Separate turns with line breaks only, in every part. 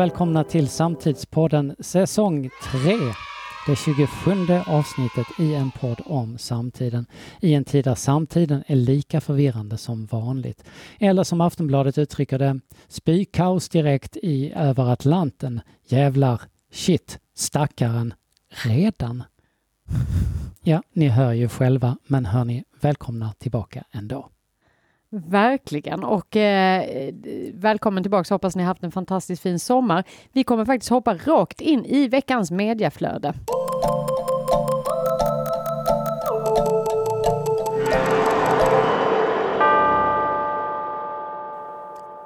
välkomna till Samtidspodden säsong 3. Det 27 avsnittet i en podd om samtiden. I en tid där samtiden är lika förvirrande som vanligt. Eller som Aftonbladet uttrycker det, spykaos direkt i över Atlanten. Jävlar, shit, stackaren, redan. Ja, ni hör ju själva, men hörni, välkomna tillbaka ändå.
Verkligen och eh, välkommen tillbaka. Hoppas ni haft en fantastiskt fin sommar. Vi kommer faktiskt hoppa rakt in i veckans mediaflöde.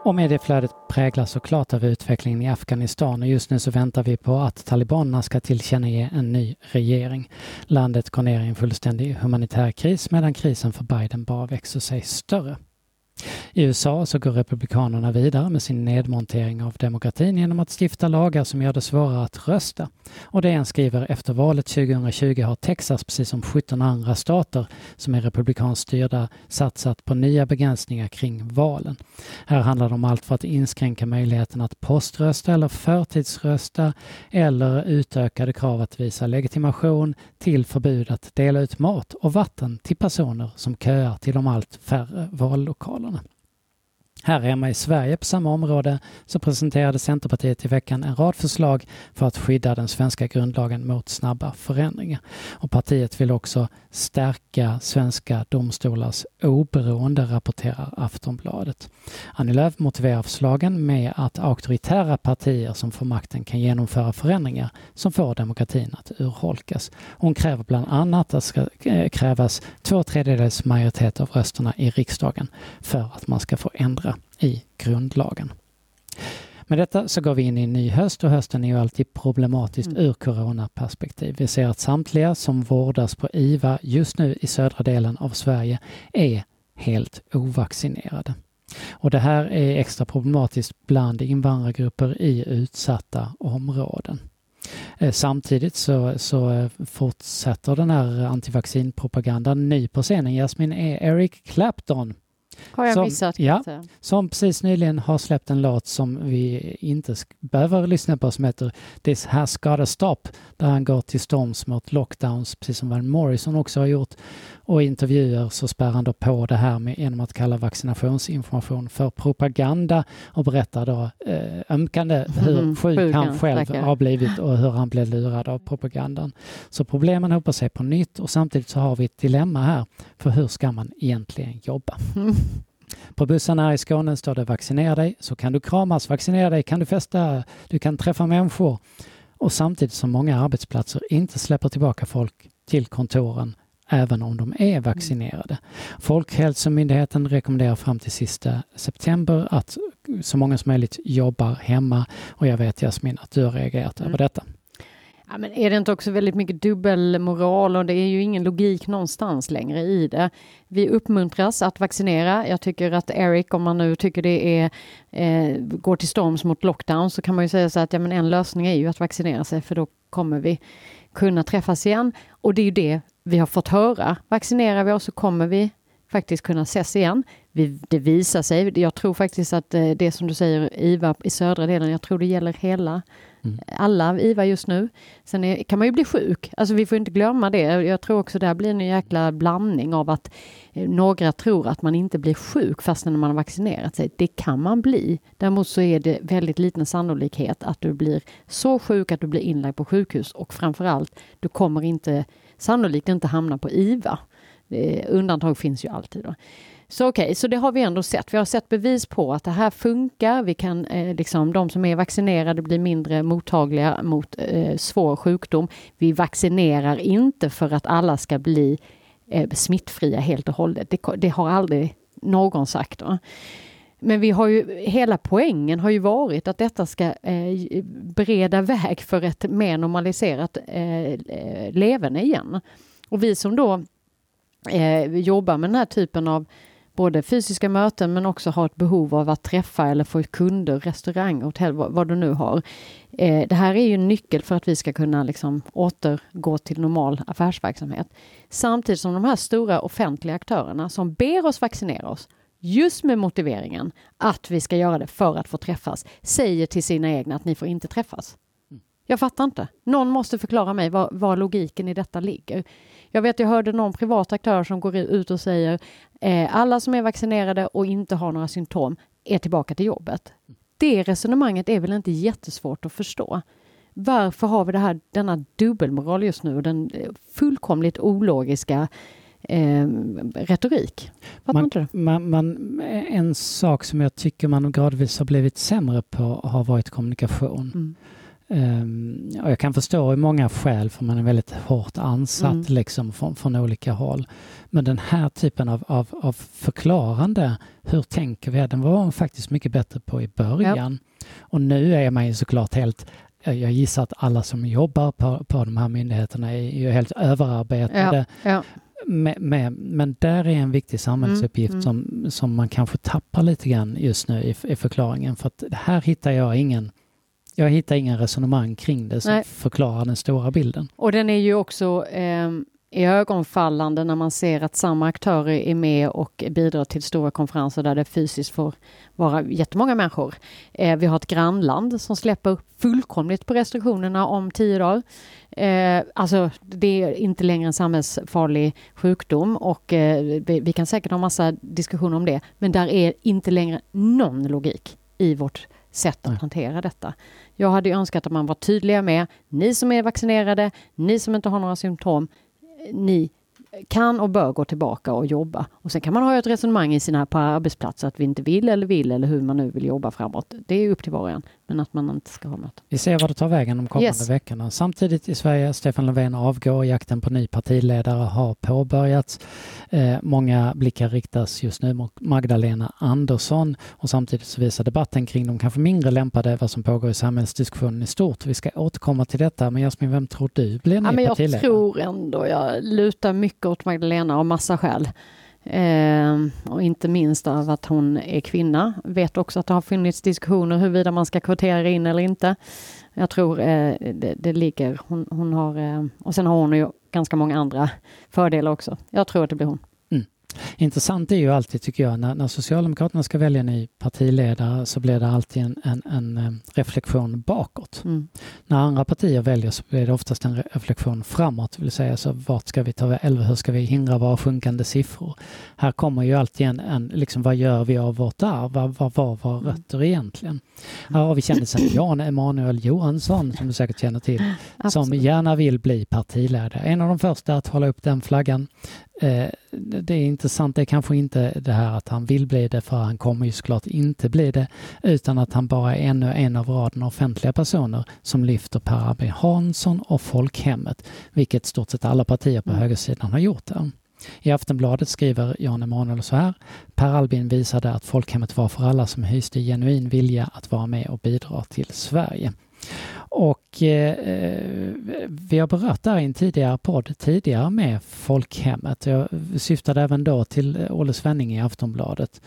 Och medieflödet präglas såklart av utvecklingen i Afghanistan och just nu så väntar vi på att talibanerna ska tillkännage en ny regering. Landet går ner i en fullständig humanitär kris medan krisen för Biden bara växer sig större. I USA så går Republikanerna vidare med sin nedmontering av demokratin genom att stifta lagar som gör det svårare att rösta. Och DN skriver efter valet 2020 har Texas, precis som 17 andra stater som är republikanskt styrda, satsat på nya begränsningar kring valen. Här handlar det om allt för att inskränka möjligheten att poströsta eller förtidsrösta eller utökade krav att visa legitimation till förbud att dela ut mat och vatten till personer som köar till de allt färre vallokalerna. Här hemma i Sverige på samma område så presenterade Centerpartiet i veckan en rad förslag för att skydda den svenska grundlagen mot snabba förändringar. Och partiet vill också stärka svenska domstolars oberoende, rapporterar Aftonbladet. Annie Lööf motiverar förslagen med att auktoritära partier som får makten kan genomföra förändringar som får demokratin att urholkas. Hon kräver bland annat att det ska eh, krävas två tredjedels majoritet av rösterna i riksdagen för att man ska få ändra i grundlagen. Med detta så går vi in i en ny höst och hösten är ju alltid problematiskt mm. ur coronaperspektiv. Vi ser att samtliga som vårdas på IVA just nu i södra delen av Sverige är helt ovaccinerade. Och det här är extra problematiskt bland invandrargrupper i utsatta områden. Eh, samtidigt så, så eh, fortsätter den här antivaccinpropagandan. Ny på scenen, Jasmin, är Eric Clapton
har jag som, missat?
Ja, som precis nyligen har släppt en låt som vi inte behöver lyssna på som heter This has gotta stop där han går till storms mot lockdowns precis som Van Morrison också har gjort. Och i intervjuer så spär han då på det här med, genom att kalla vaccinationsinformation för propaganda och berättar då eh, ömkande hur mm, sjuk han själv har blivit och hur han blev lurad av propagandan. Så problemen hopar sig på nytt och samtidigt så har vi ett dilemma här för hur ska man egentligen jobba? Mm. På bussarna här i Skåne står det vaccinera dig, så kan du kramas, vaccinera dig, kan du festa, du kan träffa människor. Och samtidigt som många arbetsplatser inte släpper tillbaka folk till kontoren även om de är vaccinerade. Folkhälsomyndigheten rekommenderar fram till sista september att så många som möjligt jobbar hemma och jag vet Jasmin att du har reagerat mm. över detta.
Ja, men är det inte också väldigt mycket dubbelmoral och det är ju ingen logik någonstans längre i det. Vi uppmuntras att vaccinera. Jag tycker att Eric, om man nu tycker det är, eh, går till storms mot lockdown, så kan man ju säga så att ja, men en lösning är ju att vaccinera sig, för då kommer vi kunna träffas igen. Och det är ju det vi har fått höra. Vaccinerar vi oss så kommer vi faktiskt kunna ses igen. Vi, det visar sig. Jag tror faktiskt att eh, det som du säger, IVA i södra delen, jag tror det gäller hela Mm. Alla IVA just nu. Sen är, kan man ju bli sjuk. Alltså vi får inte glömma det. Jag tror också det blir en jäkla blandning av att eh, några tror att man inte blir sjuk fastän när man har vaccinerat sig. Det kan man bli. Däremot så är det väldigt liten sannolikhet att du blir så sjuk att du blir inlagd på sjukhus och framförallt, du kommer inte sannolikt inte hamna på IVA. Eh, undantag finns ju alltid. Då. Så okej, okay, så det har vi ändå sett. Vi har sett bevis på att det här funkar. Vi kan, eh, liksom, de som är vaccinerade blir mindre mottagliga mot eh, svår sjukdom. Vi vaccinerar inte för att alla ska bli eh, smittfria helt och hållet. Det, det har aldrig någon sagt. Då. Men vi har ju, hela poängen har ju varit att detta ska eh, bereda väg för ett mer normaliserat eh, eh, leverne igen. Och vi som då eh, jobbar med den här typen av både fysiska möten men också har ett behov av att träffa eller få kunder, restaurang, hotell, vad, vad du nu har. Eh, det här är ju en nyckel för att vi ska kunna liksom återgå till normal affärsverksamhet. Samtidigt som de här stora offentliga aktörerna som ber oss vaccinera oss just med motiveringen att vi ska göra det för att få träffas, säger till sina egna att ni får inte träffas. Jag fattar inte. Någon måste förklara mig var, var, logiken i detta ligger. Jag vet, jag hörde någon privat aktör som går ut och säger eh, alla som är vaccinerade och inte har några symptom är tillbaka till jobbet. Det resonemanget är väl inte jättesvårt att förstå. Varför har vi det här, denna dubbelmoral just nu och den eh, fullkomligt ologiska eh, retorik?
Man, man, man, en sak som jag tycker man gradvis har blivit sämre på har varit kommunikation. Mm. Um, och jag kan förstå i många skäl för man är väldigt hårt ansatt mm. liksom från, från olika håll. Men den här typen av, av, av förklarande, hur tänker vi? Den var man faktiskt mycket bättre på i början. Ja. Och nu är man ju såklart helt jag gissar att alla som jobbar på, på de här myndigheterna är ju helt överarbetade. Ja, ja. Med, med, men där är en viktig samhällsuppgift mm, mm. Som, som man kanske tappar lite grann just nu i, i förklaringen. För att här hittar jag ingen jag hittar ingen resonemang kring det som Nej. förklarar den stora bilden.
Och den är ju också eh, i ögonfallande när man ser att samma aktörer är med och bidrar till stora konferenser där det fysiskt får vara jättemånga människor. Eh, vi har ett grannland som släpper fullkomligt på restriktionerna om tio dagar. Eh, alltså det är inte längre en samhällsfarlig sjukdom och eh, vi, vi, kan säkert ha massa diskussioner om det, men där är inte längre någon logik i vårt sätt att hantera detta. Jag hade önskat att man var tydliga med, ni som är vaccinerade, ni som inte har några symptom, ni kan och bör gå tillbaka och jobba. Och sen kan man ha ett resonemang i sina på arbetsplatser att vi inte vill eller vill eller hur man nu vill jobba framåt. Det är upp till var och en, men att man inte ska ha möte.
Vi ser vad det tar vägen de kommande yes. veckorna. Samtidigt i Sverige, Stefan Löfven avgår, jakten på ny partiledare har påbörjats. Eh, många blickar riktas just nu mot Magdalena Andersson och samtidigt så visar debatten kring de kanske mindre lämpade vad som pågår i samhällsdiskussionen i stort. Vi ska återkomma till detta, men Jasmin, vem tror du blir ny ja, men
partiledare? Jag tror ändå, jag lutar mycket åt Magdalena av massa skäl. Eh, och inte minst av att hon är kvinna. Vet också att det har funnits diskussioner huruvida man ska kvotera in eller inte. Jag tror eh, det, det, ligger, hon, hon har, eh, och sen har hon ju ganska många andra fördelar också. Jag tror att det blir hon.
Intressant är ju alltid, tycker jag, när, när Socialdemokraterna ska välja ny partiledare så blir det alltid en, en, en eh, reflektion bakåt. Mm. När andra partier väljer så blir det oftast en reflektion framåt, det vill säga så vart ska vi ta eller hur ska vi hindra våra sjunkande siffror? Här kommer ju alltid en, en liksom vad gör vi av vårt arv? Vad, var våra mm. rötter egentligen? Här har vi kändisen Jan Emanuel Johansson, som du säkert känner till, som gärna vill bli partiledare. En av de första att hålla upp den flaggan det är intressant, det är kanske inte det här att han vill bli det, för han kommer ju såklart inte bli det, utan att han bara är ännu en av raden offentliga personer som lyfter Per Albin Hansson och folkhemmet, vilket stort sett alla partier på mm. högersidan har gjort där. I Aftonbladet skriver Jan Emanuel så här. Per Albin visade att folkhemmet var för alla som hyste genuin vilja att vara med och bidra till Sverige. Och eh, eh, vi har berört det här i en tidigare podd tidigare med folkhemmet. Jag syftade även då till Olle Svenning i Aftonbladet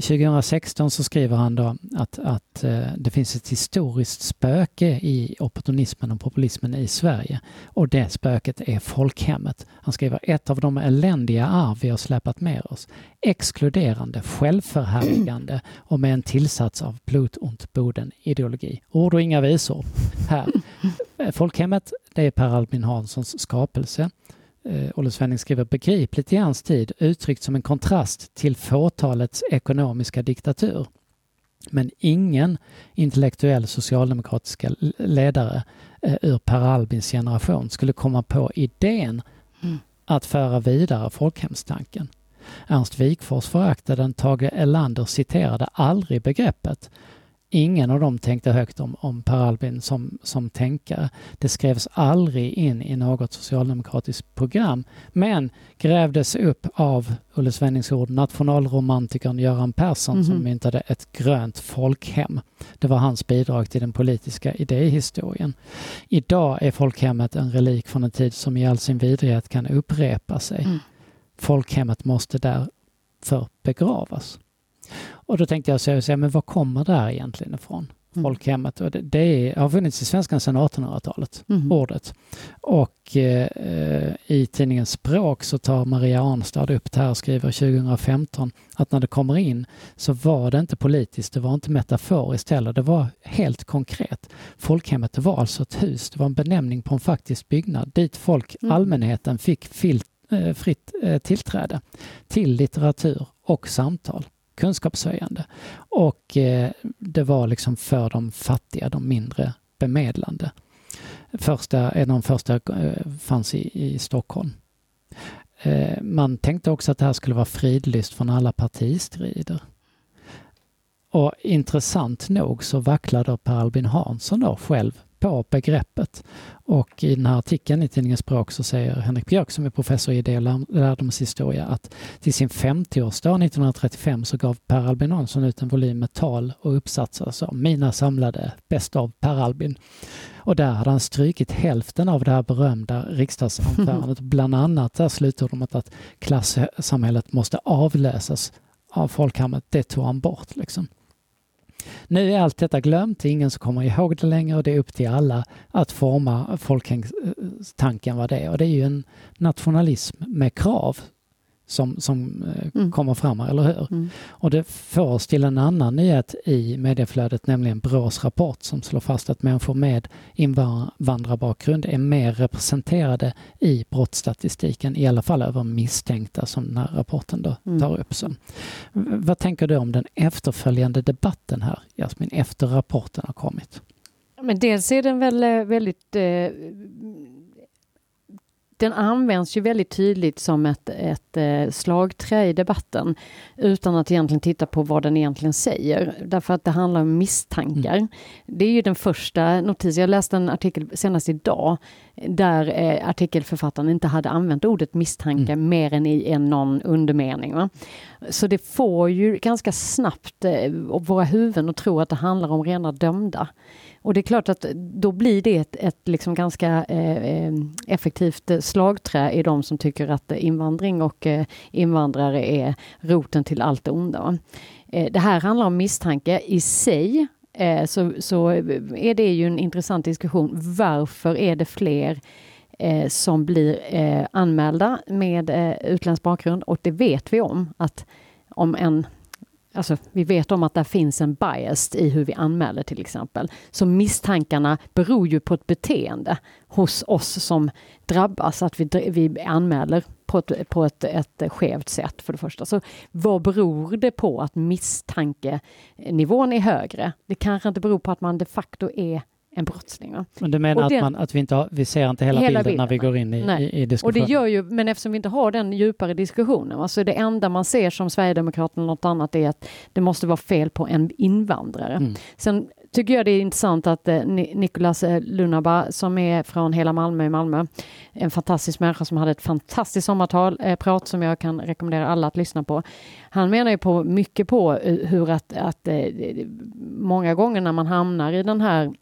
2016 så skriver han då att, att eh, det finns ett historiskt spöke i opportunismen och populismen i Sverige och det spöket är folkhemmet. Han skriver ett av de eländiga arv vi har släpat med oss. Exkluderande, självförhärligande och med en tillsats av Blut und Boden ideologi. Ord och inga visor här. Folkhemmet, det är Per Albin Hanssons skapelse eh, Olle Svenning skriver begripligt i hans tid uttryckt som en kontrast till fåtalets ekonomiska diktatur. Men ingen intellektuell socialdemokratiska ledare eh, ur Per Albins generation skulle komma på idén mm. att föra vidare folkhemstanken. Ernst Wigforss föraktade den, Tage Erlander citerade aldrig begreppet Ingen av dem tänkte högt om, om Per Albin som, som tänkare. Det skrevs aldrig in i något socialdemokratiskt program, men grävdes upp av Olle Svennings ord, nationalromantikern Göran Persson mm -hmm. som mhm. myntade ett grönt folkhem. Det var hans bidrag till den politiska idéhistorien. Idag är folkhemmet en relik från en tid som i all sin vidrighet kan upprepa sig. Mm. Folkhemmet måste därför begravas. Och då tänkte jag så, men var kommer det här egentligen ifrån? mm. folkhemmet. Och det, det har funnits i svenskan sedan 1800-talet, mm. ordet. Och eh, i tidningen Språk så tar Maria Arnstad upp det här och skriver 2015 att när det kommer in så var det inte politiskt, det var inte metaforiskt heller, det var helt konkret. Folkhemmet det var alltså ett hus, det var en benämning på en faktisk byggnad dit folk, mm. allmänheten, fick filt, eh, fritt eh, tillträde till litteratur och samtal kunskapshöjande. Och eh, det var liksom för de fattiga, de mindre bemedlande. Första, en av de första eh, fanns i, i Stockholm. Eh, man tänkte också att det här skulle vara fridlyst från alla partistrider. Och intressant nog så vacklade Per Albin Hansson då själv på begreppet. Och i den här artikeln i tidningen Språk så säger Henrik Björk som är professor i idé och lärdomshistoria att till sin 50-årsdag 1935 så gav Per Albin Hansson ut en volym med tal och uppsatser som Mina samlade bäst av Per Albin. Och där hade han strykit hälften av det här berömda riksdagsanförandet. Bland annat där slutordet att klassamhället måste avlösas av folkhemmet. Det tog han bort liksom. Nu är allt detta glömt, det är ingen som kommer ihåg det längre och det är upp till alla att forma folkhemstanken eh, vad det är. Och det är ju en nationalism med krav som, som eh, mm. kommer fram här, eller hur? Mm. Och det får oss till en annan nyhet i medieflödet, nämligen Brås rapport som slår fast att människor med invandrarbakgrund är mer representerade i brottsstatistiken, i alla fall över misstänkta som den här rapporten då mm. tar upp. Så, vad tänker du om den efterföljande debatten här, Jasmin, efter rapporten har kommit?
Men dels är den väl eh, väldigt eh, den används ju väldigt tydligt som ett, ett eh, slagträ i debatten utan att egentligen titta på vad den egentligen säger. Därför att det handlar om misstankar. Mm. Det är ju den första notisen. Jag läste en artikel senast idag där eh, artikelförfattaren inte hade använt ordet misstanke mm. mer än i en någon undermening. Va? Så det får ju ganska snabbt eh, våra huvuden att tro att det handlar om rena dömda. Och det är klart att då blir det ett, ett liksom ganska eh, eh effektivt eh, slagträ i de som tycker att invandring och eh, invandrare är roten till allt det onda. Eh, det här handlar om misstanke i sig. Eh, så, så eh, är det ju en intressant diskussion. Varför är det fler eh, som blir anmälda med utländsk bakgrund? Och det vet vi om att om en Alltså, vi vet om att det finns en bias i hur vi anmäler till exempel. Så misstankarna beror ju på ett beteende hos oss som drabbas, att vi, vi anmäler på ett, på ett, ett skevt sätt för det första. Så vad beror det på att misstankenivån är högre? Det kanske inte beror på att man de facto är en brottsling. Va?
Men du menar den, att, man, att vi, inte har, vi ser inte hela, hela bilden, bilden, när vi går in i, i, i, diskussionen?
Och det gör ju, men eftersom vi inte har den djupare diskussionen, alltså det enda man ser som Sverigedemokraterna eller något annat är att det måste vara fel på en invandrare. Mm. Sen tycker jag det är intressant att eh, Nicolas eh, Lunaba som är från hela Malmö i Malmö, en fantastisk människa som hade ett fantastiskt sommartal, eh, prat som jag kan rekommendera alla att lyssna på. Han menar ju på mycket på eh, hur att, att eh, många gånger när man hamnar i den här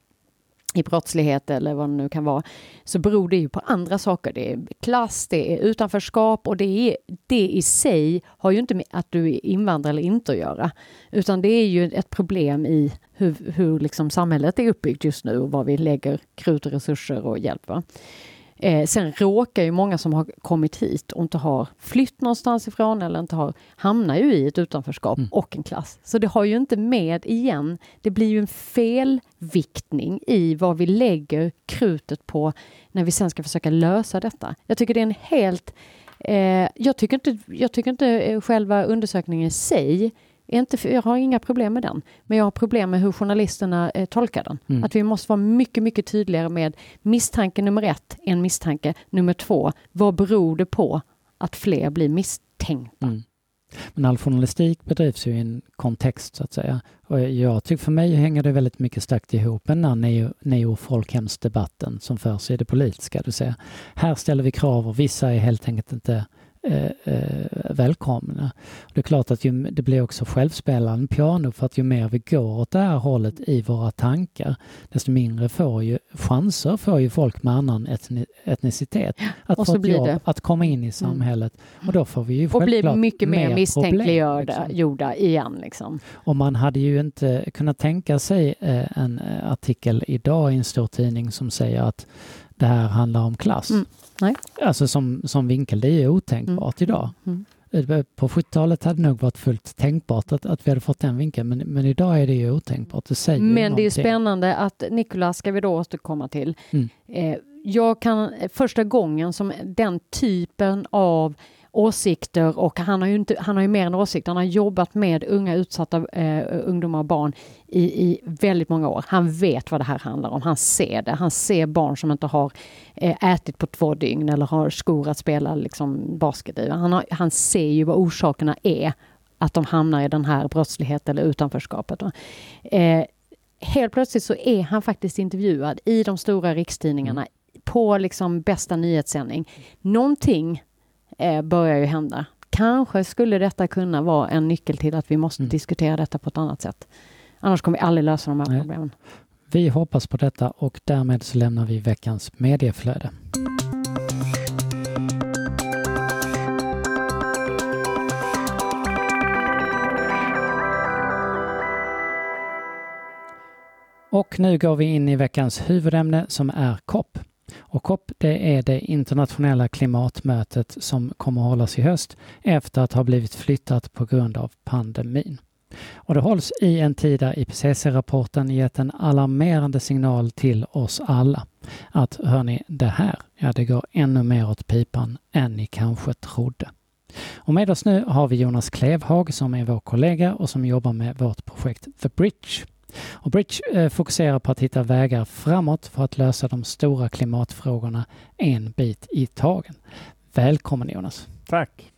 i brottslighet eller vad det nu kan vara, så beror det ju på andra saker. Det är klass, det är utanförskap och det, är, det i sig har ju inte med att du är invandrare eller inte att göra, utan det är ju ett problem i hur, hur liksom samhället är uppbyggt just nu och var vi lägger krut och resurser och hjälp. Va? Eh, sen råkar ju många som har kommit hit och inte har flytt någonstans ifrån eller inte har hamnar ju i ett utanförskap mm. och en klass. Så det har ju inte med igen. Det blir ju en felviktning i vad vi lägger krutet på när vi sen ska försöka lösa detta. Jag tycker det är en helt eh, jag, tycker inte, jag tycker inte eh, själva undersökningen i sig inte, jag har inga problem med den, men jag har problem med hur journalisterna eh, tolkar den. Mm. Att vi måste vara mycket, mycket tydligare med misstanke nummer ett, en misstanke. Nummer två, vad beror det på att fler blir misstänkta? Mm.
Men all journalistik bedrivs ju i en kontext så att säga. Och jag tycker för mig hänger det väldigt mycket starkt ihop med den här neo-folkhemsdebatten som förs i det politiska. Du säger, här ställer vi krav och vissa är helt enkelt inte välkomna. Det är klart att ju, det blir också självspelande piano för att ju mer vi går åt det här hållet i våra tankar desto mindre får ju chanser får ju folk med annan etni, etnicitet att få ett jobb, det. att komma in i mm. samhället mm. och då får vi ju
Och bli mycket mer misstänkliggjorda liksom. igen liksom.
Och man hade ju inte kunnat tänka sig eh, en eh, artikel idag i en stor tidning som säger att det här handlar om klass. Mm.
Nej.
Alltså som, som vinkel, det är otänkbart mm. idag. Mm. Eh, på 70-talet hade det nog varit fullt tänkbart att, att vi hade fått den vinkeln, men, men idag är det ju otänkbart. Det säger
men
det
är spännande att Nikolas ska vi då återkomma till. Mm. Eh, jag kan, första gången som den typen av åsikter och han har ju, inte, han har ju mer än åsikter. Han har jobbat med unga utsatta eh, ungdomar och barn i, i väldigt många år. Han vet vad det här handlar om. Han ser det. Han ser barn som inte har eh, ätit på två dygn eller har skor att spela liksom, basket i. Han, har, han ser ju vad orsakerna är att de hamnar i den här brottsligheten eller utanförskapet. Eh, helt plötsligt så är han faktiskt intervjuad i de stora rikstidningarna mm. på liksom bästa nyhetssändning. Någonting eh, börjar ju hända. Kanske skulle detta kunna vara en nyckel till att vi måste mm. diskutera detta på ett annat sätt. Annars kommer vi aldrig lösa de här Nej. problemen.
Vi hoppas på detta och därmed så lämnar vi veckans medieflöde. Och nu går vi in i veckans huvudämne som är COP. Och COP det är det internationella klimatmötet som kommer att hållas i höst efter att ha blivit flyttat på grund av pandemin. Och det hålls i en tid där IPCC-rapporten gett en alarmerande signal till oss alla. Att hörni, det här, ja det går ännu mer åt pipan än ni kanske trodde. Och med oss nu har vi Jonas Klevhag som är vår kollega och som jobbar med vårt projekt The Bridge. Och Bridge eh, fokuserar på att hitta vägar framåt för att lösa de stora klimatfrågorna en bit i tagen. Välkommen Jonas!
Tack!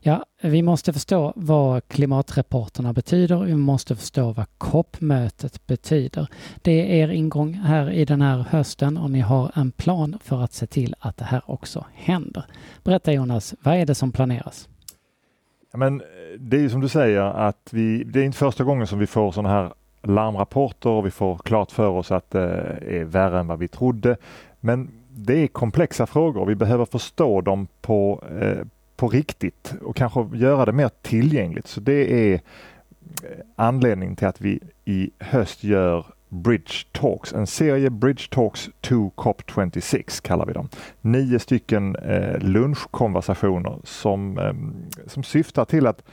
Ja, vi måste förstå vad klimatreporterna betyder. Vi måste förstå vad COP-mötet betyder. Det är er ingång här i den här hösten och ni har en plan för att se till att det här också händer. Berätta Jonas, vad är det som planeras?
Ja, men det är som du säger att vi, det är inte första gången som vi får sådana här larmrapporter och vi får klart för oss att det är värre än vad vi trodde. Men det är komplexa frågor och vi behöver förstå dem på, eh, på riktigt och kanske göra det mer tillgängligt. Så det är eh, anledningen till att vi i höst gör Bridge Talks, en serie Bridge Talks to COP26 kallar vi dem. Nio stycken eh, lunchkonversationer som, eh, som syftar till att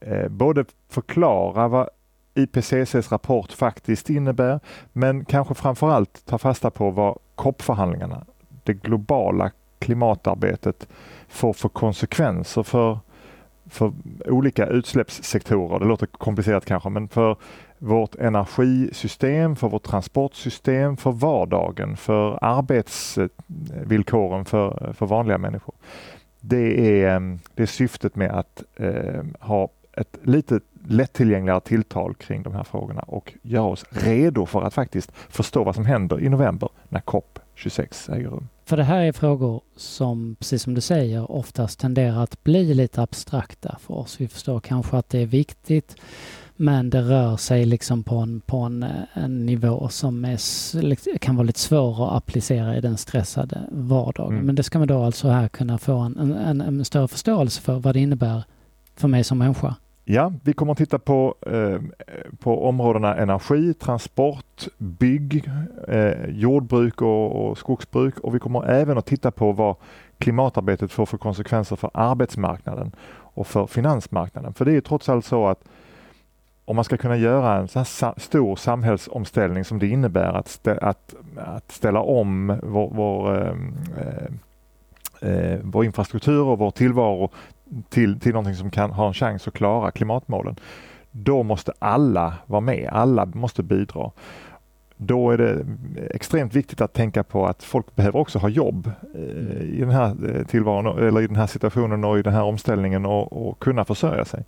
eh, både förklara vad IPCCs rapport faktiskt innebär, men kanske framförallt ta fasta på vad COP-förhandlingarna, det globala klimatarbetet, får för konsekvenser för, för olika utsläppssektorer. Det låter komplicerat kanske, men för vårt energisystem, för vårt transportsystem, för vardagen, för arbetsvillkoren för, för vanliga människor. Det är, det är syftet med att eh, ha ett lite lättillgängligare tilltal kring de här frågorna och göra oss redo för att faktiskt förstå vad som händer i november när COP 26 äger rum.
För det här är frågor som, precis som du säger, oftast tenderar att bli lite abstrakta för oss. Vi förstår kanske att det är viktigt men det rör sig liksom på en, på en, en nivå som är, kan vara lite svår att applicera i den stressade vardagen. Mm. Men det ska man då alltså här kunna få en, en, en större förståelse för vad det innebär för mig som människa.
Ja, vi kommer att titta på, eh, på områdena energi, transport, bygg, eh, jordbruk och, och, skogsbruk och vi kommer även att titta på vad klimatarbetet får för konsekvenser för arbetsmarknaden och för finansmarknaden. För det är trots allt så att om man ska kunna göra en så här stor samhällsomställning som det innebär att, stä att, att ställa om vår, vår, eh, eh, eh vår infrastruktur och vår tillvaro till, till någonting som kan ha en chans att klara klimatmålen. Då måste alla vara med, alla måste bidra. Då är det extremt viktigt att tänka på att folk behöver också ha jobb eh, i den här eh, tillvaron eller i den här situationen och i den här omställningen och, och kunna försörja sig.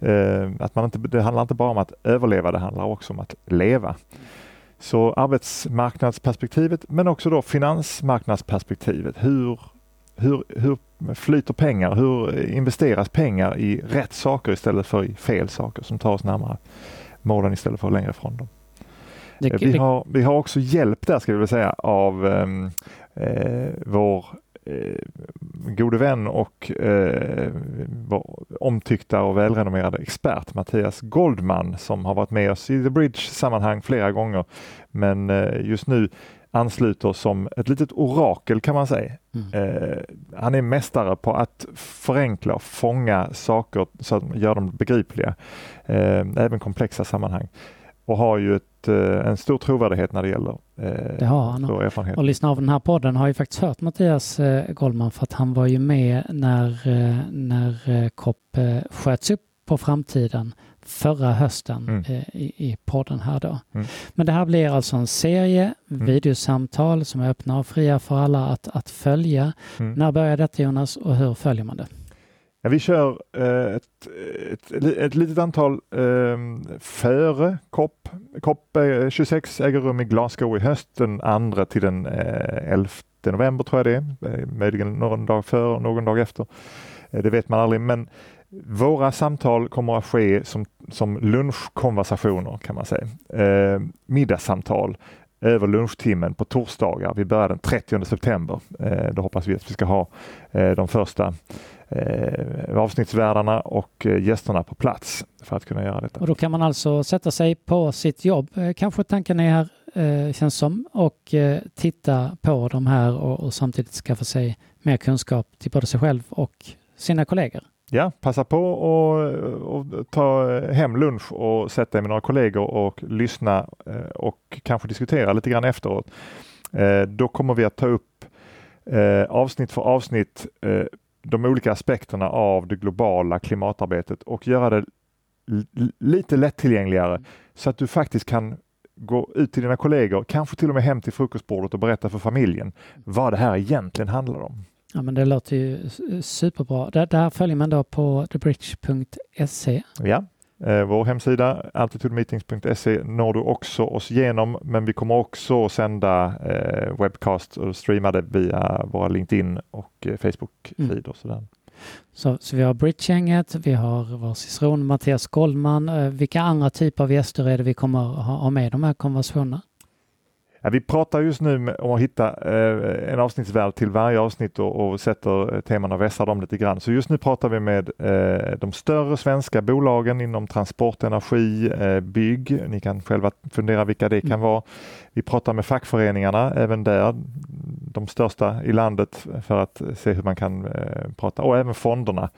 Eh, att man inte, det handlar inte bara om att överleva, det handlar också om att leva. Så arbetsmarknadsperspektivet men också då finansmarknadsperspektivet. Hur hur, hur flyter pengar? Hur investeras pengar i rätt saker istället för i fel saker som tar oss närmare målen istället för längre ifrån dem? Det, vi, har, vi har också hjälp där ska vi väl säga av ehm, eh, vår eh, gode vän och eh, omtyckta och välrenommerade expert Mattias Goldman som har varit med oss i The Bridge sammanhang flera gånger men eh, just nu ansluter som ett litet orakel kan man säga. Mm. Eh, han är mästare på att förenkla och fånga saker så att man gör dem begripliga, eh, även komplexa sammanhang och har ju ett, eh, en stor trovärdighet när det gäller
eh, det har han. Erfarenhet. och lyssna av den här podden har ju faktiskt hört Mattias eh, Goldman för att han var ju med när, eh, när eh, COP eh, sköts upp på framtiden förra hösten mm. eh, i, i podden här då. Mm. Men det här blir alltså en serie mm. videosamtal som är öppna och fria för alla att, att följa. Mm. När börjar detta Jonas och hur följer man det?
Ja, vi kör eh, ett, ett, ett litet antal eh, före COP. COP 26 äger rum i Glasgow i höst, den 2 till den eh, 11 november tror jag det är, eh, möjligen någon dag före och någon dag efter. Eh, det vet man aldrig, men våra samtal kommer att ske som, som lunchkonversationer kan man säga. Eh, middagssamtal över lunchtimmen på torsdagar. Vi börjar den 30 september. Eh, då hoppas vi att vi ska ha eh, de första eh, avsnittsvärdarna och eh, gästerna på plats för att kunna göra detta.
Och då kan man alltså sätta sig på sitt jobb, eh, kanske tanken är här eh, känns som, och eh, titta på de här och, och samtidigt skaffa sig mer kunskap till både sig själv och sina kollegor.
Ja, passa på och, och, ta eh, hem lunch och sätta dig med några kollegor och lyssna eh, och kanske diskutera lite grann efteråt. Eh, då kommer vi att ta upp avsnitt för avsnitt de olika aspekterna av det globala klimatarbetet och göra det lite lättillgängligare så att du faktiskt kan gå ut till dina kollegor, kanske till och med hem till frukostbordet och berätta för familjen vad det här egentligen handlar om.
Ja, men det låter ju superbra. Det, där följer man då på thebridge.se.
Ja, eh, vår hemsida altitudemeetings.se når du också oss igenom, men vi kommer också sända eh, webcast och streama det via våra LinkedIn och eh, Facebook-sidor. Mm.
Så, så vi har Bridge-gänget, vi har vår ciceron Mattias Goldman. Eh, vilka andra typer av gäster är det vi kommer ha, ha med i de här konversationerna?
Vi pratar just nu om att hitta eh, en avsnittsvärld till varje avsnitt och, och sätter eh, teman och vässar dem lite grann. Så just nu pratar vi med eh, de större svenska bolagen inom transport, energi, bygg. Ni kan själva fundera vilka det kan mm. vara. Vi pratar med fackföreningarna, även där de största i landet för att se hur man kan prata och även fonderna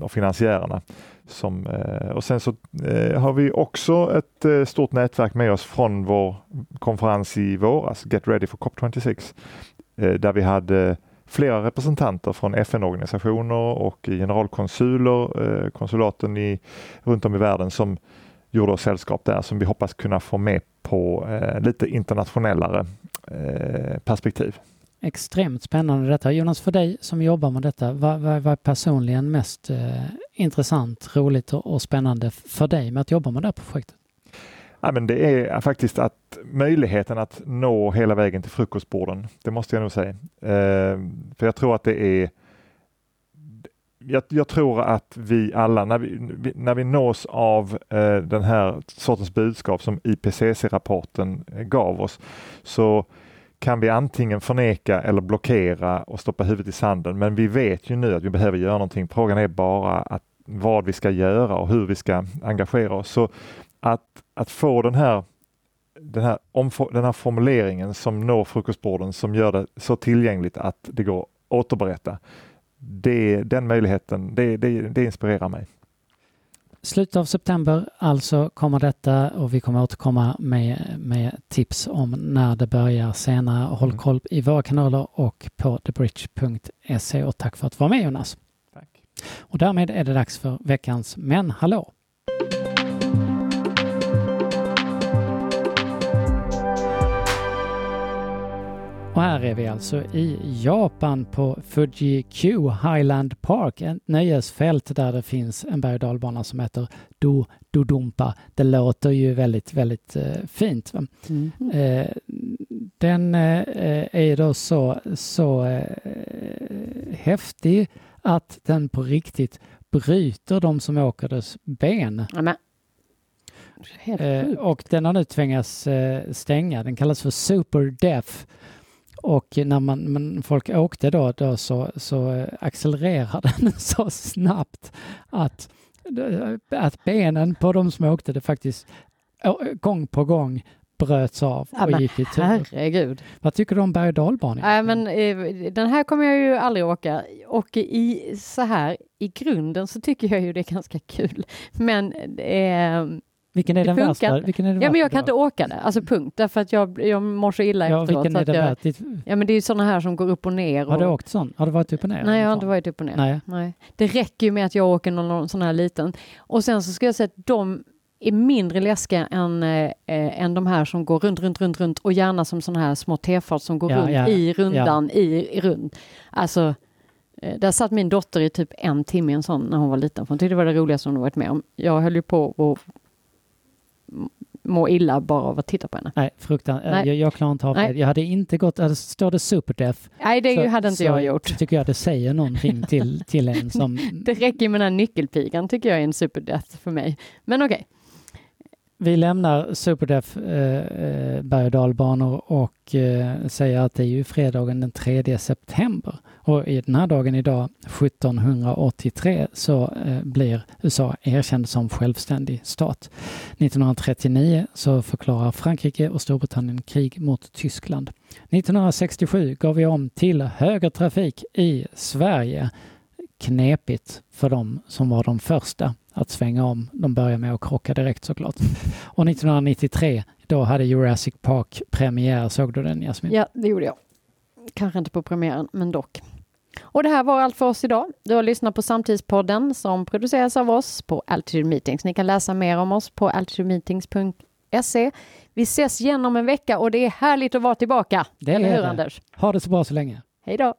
och finansiärerna. Som, eh, och sen så eh, har vi också ett eh, stort nätverk med oss från vår konferens i våras, Get Ready for COP26, där vi hade flera representanter från FN-organisationer och generalkonsuler, konsulaten i, runt om i världen som gjorde oss sällskap där som vi hoppas kunna få med på lite internationellare perspektiv.
Extremt spännande detta. Jonas, för dig som jobbar med detta, vad, vad, vad är personligen mest intressant, roligt och, och, spännande för dig med att jobba med det här projektet?
Ja, men det är faktiskt att möjligheten att nå hela vägen till frukostborden. Det måste jag nog säga. Eh, för jag tror att det är jag, jag, tror att vi alla, när vi, när vi nås av eh, den här sortens budskap som IPCC-rapporten eh, gav oss, så kan vi antingen förneka eller blockera och stoppa huvudet i sanden. Men vi vet ju nu att vi behöver göra någonting. Frågan är bara att vad vi ska göra och hur vi ska engagera oss. Så att, att få den här, den, här den här formuleringen som når frukostborden som gör det så tillgängligt att det går att återberätta. Det, den möjligheten, det, det, det inspirerar mig.
Slutet av september alltså kommer detta och vi kommer återkomma med, med tips om när det börjar senare. Håll mm. koll i våra kanaler och på thebridge.se och tack för att du var med Jonas.
Tack.
Och därmed är det dags för veckans Men hallå! Och här är vi alltså i Japan på Fuji-Q Highland Park, ett nöjesfält där det finns en berg och som heter Do Dodumpa. Det låter ju väldigt, väldigt eh, fint. Mm. Eh, den eh, är då så, så eh, häftig att den på riktigt bryter de som åker dess ben.
Sjukt.
och den har nu tvingats eh, stänga. Den kallas för Super Deaf. Och när man, men folk åkte då, då så, så eh, accelererar den så snabbt att, att benen på de som åkte det faktiskt gång på gång bröts av
Ja,
och
men
gick i tur.
Herregud.
Vad tycker du om berg och dalbanor?
Nej, men eh, den här kommer jag ju aldrig åka. Och i så här i grunden så tycker jag ju det är ganska kul. Men eh,
Vilken är
det
den
funkar
värsta? Vilken är den
ja, men jag kan inte åka det. Alltså punkt. Därför att jag, jag mår så illa
Ja,
efteråt.
vilken är
att
det
jag?
Ditt-
ja, men det är ju sådana här som går upp och ner.
Har du
och,
åkt sån? Har du varit upp och ner?
Nej, jag har inte varit upp och ner.
Nej.
Nej. Det räcker ju med att jag åker någon, någon sån här liten. Och sen så ska jag säga att de är mindre läskiga än, eh, än de här som går runt, runt, runt, runt och gärna som såna här små tefat som går
Ja,
runt
ja,
i rundan, i, i rund. Alltså, eh, där satt min dotter i typ en timme i en sån när hon var liten, för hon tyckte det var det roligaste hon varit med om. Jag höll ju på m- må illa bara av att titta på henne.
Nej, fruktansvärt.
Nej.
Jag, jag klarar inte av det. Jag hade inte gått, alltså, står det superdef
Nej, det
så,
hade inte
så
jag gjort.
tycker jag det säger någonting till, till en som...
Det räcker med den här nyckelpigan tycker jag är en superdeath för mig. Men okej.
Vi lämnar superdef eh, eh, berg och dalbanor och eh, säger att det är ju fredagen den 3 september. Och i den här dagen idag, 1783, så eh, blir USA erkänd som självständig stat. 1939 så förklarar Frankrike och Storbritannien krig mot Tyskland. 1967 gav vi om till högertrafik i Sverige. Knepigt för dem som var de första att svänga om. De började med att krocka direkt såklart. Och 1993, då hade Jurassic Park premiär. Såg du den Jasmin?
Ja, det gjorde jag. Kanske inte på premiären, men dock. Och det här var allt för oss idag. Du har lyssnat på Samtidspodden som produceras av oss på Altitude Meetings. Ni kan läsa mer om oss på altitudemeetings.se. Vi ses igen om en vecka och det är härligt att vara tillbaka.
Det är
hur
det.
Anders?
Ha det så bra så länge.
Hej då!